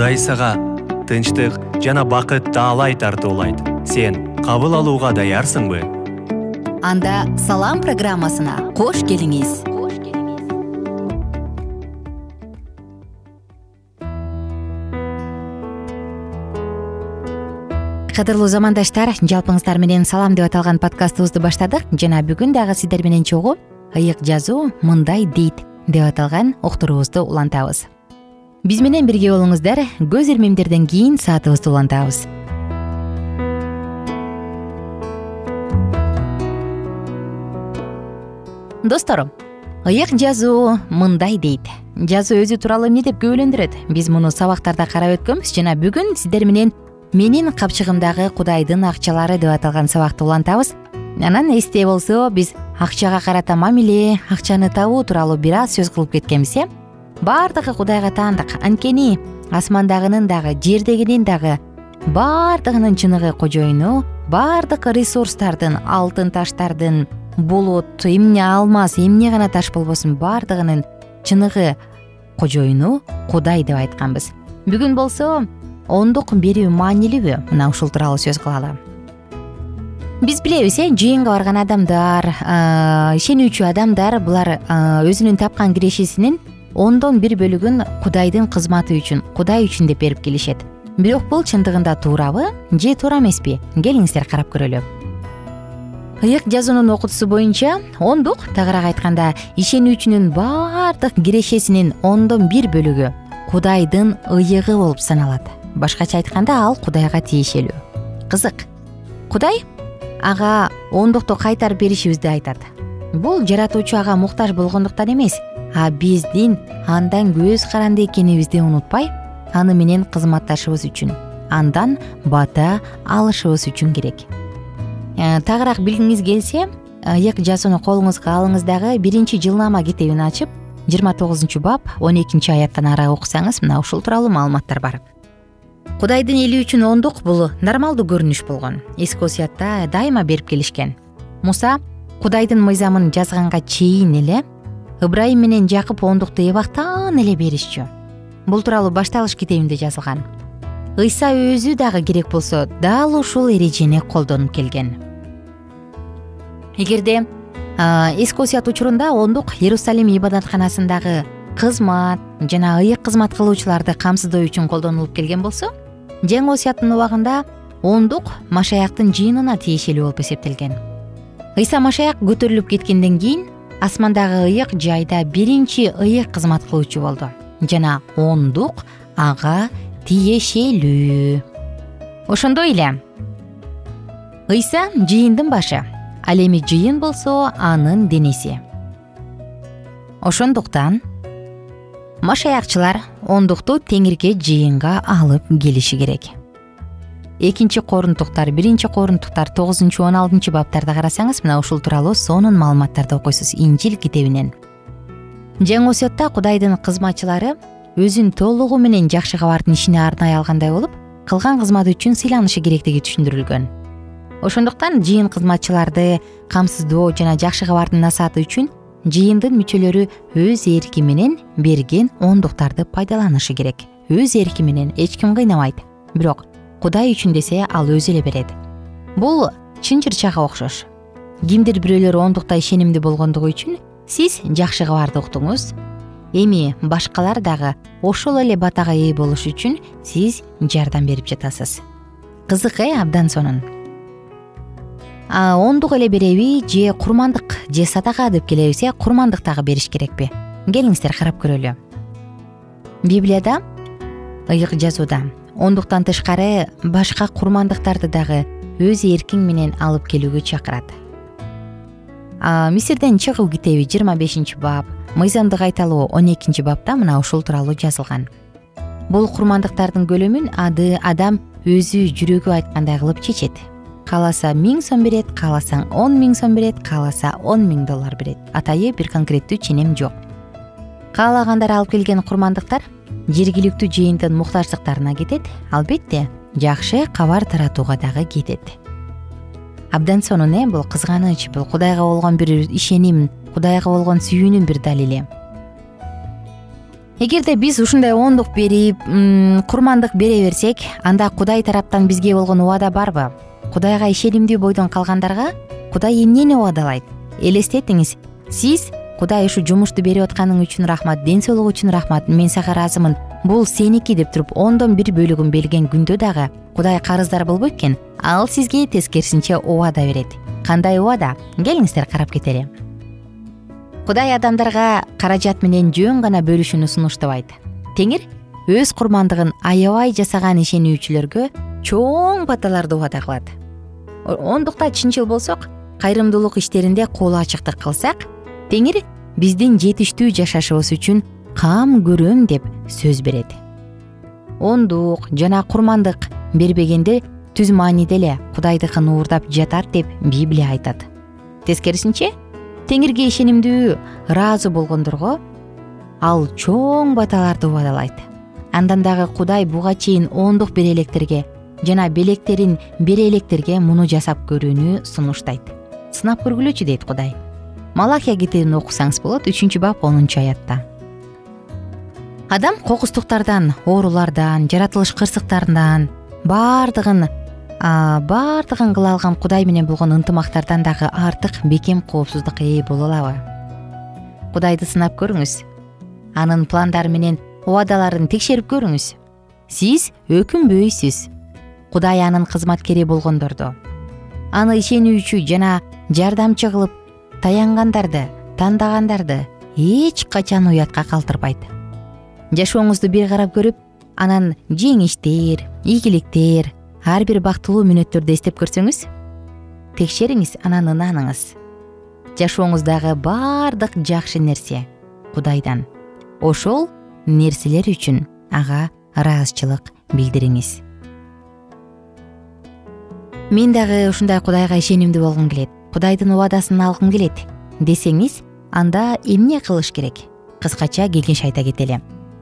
кудай сага тынчтык жана бакыт таалай тартуулайт. Сен кабыл алууга даярсыңбы? Анда салам программасына кош келиңиз. Кадырлуу замандаштар жалпыңыздар менен салам деп аталган подкастыбызды баштадык. Жана бүгүн дагы сиздер менен чогуу ыйык жазуу мындай дейт деп аталган уктуруубузду улантабыз биз менен бирге болуңуздар. Көз ирмемдерден кийин саатыбызды улантабыз. Достор ыйык жазуу мындай дейт. Жазуу өзү тууралуу эмне деп күбөлөндүрөт? Биз муну сабактарда карап өткөнбүз жана бүгүн сиздер менен менин капчыгымдагы кудайдын акчалары деп аталган сабакты улантабыз. Анан эсте болсо биз акчага карата мамиле акчаны табуу тууралуу бир аз сөз кылып кеткенбиз э баардыгы кудайга таандык. Анткени асмандагынын дагы жердегинин дагы баардыгынын чыныгы кожоюну баардык ресурстардын алтын таштардын булут эмне алмаз эмне гана таш болбосун баардыгынын чыныгы кожоюну кудай деп айтканбыз. Бүгүн болсо ондук берүү маанилүүбү мына ушул тууралуу сөз кылалы. Биз билебиз э жыйынга барган адамдар ишенүүчү адамдар булар өзүнүн тапкан кирешесинин ондон бир бөлүгүн кудайдын кызматы үчүн кудай үчүн деп берип келишет. Бирок бул чындыгында туурабы же туура эмеспи? Келиңиздер карап көрөлү. Ыйык жазуунун окутуусу боюнча ондук тагыраак айтканда ишенүүчүнүн баардык кирешесинин ондон бир бөлүгү кудайдын ыйыгы болуп саналат. Башкача айтканда ал кудайга тиешелүү. Кызык. Кудай ага ондукту кайтарып беришибизди айтат. Бул жаратуучу ага муктаж болгондуктан эмес а биздин андан көз каранды экенибизди унутпай аны менен кызматташыбыз үчүн андан бата алышыбыз үчүн керек. Э, тагыраак билгиңиз келсе ыйык жазууну колуңузга алыңыз дагы биринчи жылнама китебин ачып жыйырма тогузунчу бап он экинчи аяттан ары окусаңыз мына ушул тууралуу маалыматтар бар. Кудайдын эли үчүн ондук бул нормалдуу көрүнүш болгон. Эски осуятта дайыма берип келишкен. Муса кудайдын мыйзамын жазганга чейин эле ыбрайым менен жакып ондукту эбактан эле беришчү. Бул тууралуу башталыш китебинде жазылган. Ыйса өзү дагы керек болсо дал ушул эрежени колдонуп келген. Эгерде эски осуят учурунда ондук иерусалим ибадатканасындагы кызмат жана ыйык кызмат кылуучуларды камсыздоо үчүн колдонулуп келген болсо жаңы осуяттын убагында ондук машаяктын жыйынына тиешелүү болуп эсептелген. Ыйса машаяк көтөрүлүп кеткенден кийин асмандагы ыйык жайда биринчи ыйык кызмат кылуучу болду. Жана ондук ага тиешелүү. Ошондой эле. Ыйса жыйындын башы. Ал эми жыйын болсо анын денеси. Ошондуктан машаякчылар ондукту теңирге жыйынга алып келиши керек экинчи корунтуктар биринчи корунтуктар тогузунчу он алтынчы баптарды карасаңыз мына ушул тууралуу сонун маалыматтарды окуйсуз инжил китебинен. Жаңы осуятта кудайдын кызматчылары өзүн толугу менен жакшы кабардын ишине арнай алгандай болуп кылган кызматы үчүн сыйланышы керектиги түшүндүрүлгөн. Ошондуктан жыйын кызматчыларды камсыздоо жана жакшы кабардын насааты үчүн жыйындын мүчөлөрү өз эрки менен берген ондуктарды пайдаланышы керек. Өз эрки менен эч ким кыйнабайт бирок кудай үчүн десе ал өзү эле берет. Бул чын чырчага окшош. Кимдир бирөөлөр ондукта ишенимдүү болгондугу үчүн сиз жакшы кабарды уктуңуз. Эми башкалар дагы ошол эле батага ээ болуш үчүн сиз жардам берип жатасыз. Кызык э абдан сонун. Ондук эле береби же курмандык же садака деп келебиз э курмандык дагы бериш керекпи? Келиңиздер карап көрөлү. Библияда ыйык жазууда ондуктан тышкары башка курмандыктарды дагы өз эркиң менен алып келүүгө чакырат. Мисирден чыгуу китеби жыйырма бешинчи бап мыйзамды кайталоо он экинчи бапта мына ушул тууралуу жазылган. Бул курмандыктардын көлөмүн ады адам өзү жүрөгү айткандай кылып чечет. Кааласа миң сом берет кааласаң он миң сом берет кааласа он миң доллар берет атайы бир конкреттүү ченем жок. Каалагандар алып келген курмандыктар жергиликтүү жыйындын муктаждыктарына кетет албетте жакшы кабар таратууга дагы кетет. Абдан сонун э бул кызганыч бул кудайга болгон бир ишеним кудайга болгон сүйүүнүн бир далили эгерде биз ушундай ондук берип курмандык бере берсек анда кудай тараптан бизге болгон убада барбы? Кудайга ишенимдүү бойдон калгандарга кудай эмнени убадалайт? Элестетиңиз сиз кудай ушу жумушту берип атканың үчүн рахмат ден соолук үчүн рахмат. Мен сага ыраазымын бул сеники деп туруп ондон бир бөлүгүн берген күндө дагы кудай карыздар болбойт экен. Ал сизге тескерисинче убада берет. Кандай убада келиңиздер карап кетели. Кудай адамдарга каражат менен жөн гана бөлүшүүнү сунуштабайт теңир өз курмандыгын аябай жасаган ишенүүчүлөргө чоң баталарды убада кылат. Ондукта чынчыл болсок кайрымдуулук иштеринде колу ачыктык кылсак теңир биздин жетиштүү жашашыбыз үчүн кам көрөм деп сөз берет. Ондук жана курмандык бербегенде түз мааниде эле кудайдыкын уурдап жатат деп библия айтат. Тескерисинче теңирге ишенимдүү ыраазы болгондорго ал чоң баталарды убадалайт. Андан дагы кудай буга чейин ондук бере электерге жана белектерин бере электерге муну жасап көрүүнү сунуштайт. Сынап көргүлөчү дейт кудай малахия китебин окусаңыз болот үчүнчү бап онунчу аятта. Адам кокустуктардан оорулардан жаратылыш кырсыктарынан баардыгын баардыгын кыла алган кудай менен болгон ынтымактардан дагы артык бекем коопсуздукка ээ боло алабы. Кудайды сынап көрүңүз. Анын пландары менен убадаларын текшерип көрүңүз. Сиз өкүнбөйсүз кудай анын кызматкери болгондорду. Аны ишенүүчү жана жардамчы кылып таянгандарды тандагандарды эч качан уятка калтырбайт. Жашооңузду бир карап көрүп анан жеңиштер ийгиликтер ар бир бактылуу мүнөттөрдү эстеп көрсөңүз. Текшериңиз анан ынаныңыз. Жашооңуздагы баардык жакшы нерсе кудайдан. Ошол нерселер үчүн ага ыраазычылык билдириңиз. Мен дагы ушундай кудайга ишенимдүү болгум келет кудайдын убадасын алгым келет десеңиз анда эмне кылыш керек? Кыскача кеңеш айта кетели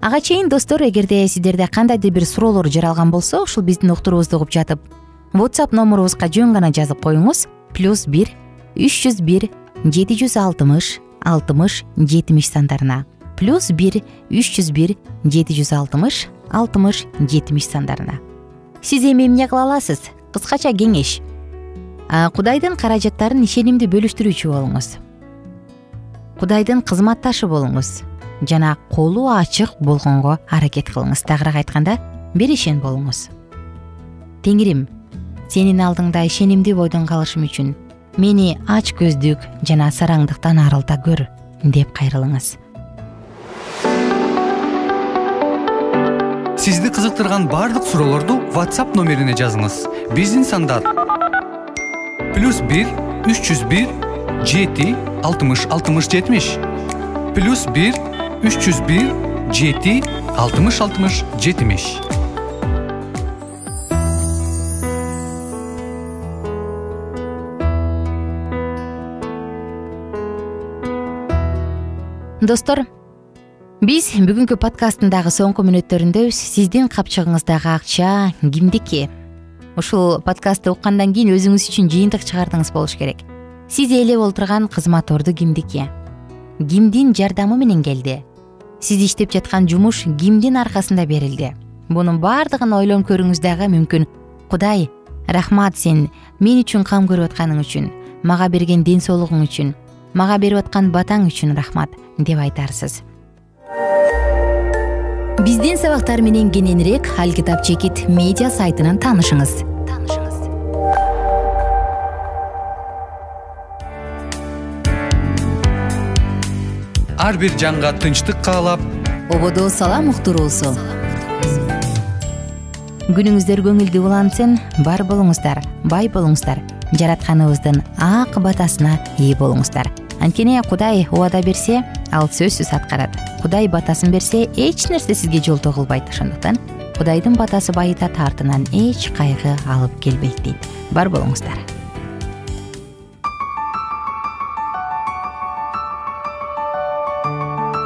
ага чейин достор эгерде сиздерде кандайдыр бир суроолор жаралган болсо ушул биздин уктуруубузду угуп жатып whatsapp номурубузга жөн гана жазып коюңуз. Плюс бир үч жүз бир жети жүз алтымыш алтымыш жетимиш сандарына плюс бир үч жүз бир жети жүз алтымыш алтымыш жетимиш сандарына сиз эми эмне кыла аласыз? Кыскача кеңеш кудайдын каражаттарын ишенимдүү бөлүштүрүүчү болуңуз. Кудайдын кызматташы болуңуз. Жана колу ачык болгонго аракет кылыңыз. Тагыраак айтканда беришен болуңуз. Теңирим сенин алдыңда ишенимдүү бойдон калышым үчүн мени ач көздүк жана сараңдыктан арылта көр деп кайрылыңыз. Сизди кызыктырган баардык суроолорду whatsapp номерине жазыңыз. Биздин сандар плюс бир үч жүз бир жети алтымыш алтымыш жетимиш. Плюс бир үч жүз бир жети алтымыш алтымыш жетимиш. Достор биз бүгүнкү подкасттын дагы соңку мүнөттөрүндөбүз сиздин капчыгыңыздагы акча кимдики ушул подкастты уккандан кийин өзүңүз үчүн жыйынтык чыгардыңыз болуш керек. Сиз ээлеп отурган кызмат орду кимдики кимдин жардамы менен келди. Сиз иштеп жаткан жумуш кимдин аркасында берилди. Мунун баардыгын ойлонуп көрүүңүз дагы мүмкүн. Кудай рахмат сен мен үчүн кам көрүп атканың үчүн мага берген ден соолугуң үчүн мага берип аткан батаң үчүн рахмат деп айтарсыз биздин сабактар менен кененирээк ал китап чекит медиа сайтынан таанышыңыз. Ар бир жанга тынчтык каалап ободо салам уктуруусу күнүңүздөр көңүлдүү улансын бар болуңуздар бай болуңуздар жаратканыбыздын ак батасына ээ болуңуздар анткени кудай убада берсе ал сөзсүз аткарат. Кудай батасын берсе эч нерсе сизге жолтоо кылбайт ошондуктан кудайдын батасы байытат артынан эч кайгы алып келбейт дейт. Бар болуңуздар.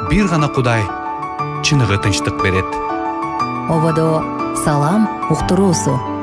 Бир гана кудай чыныгы тынчтык берет. Ободо салам уктуруусу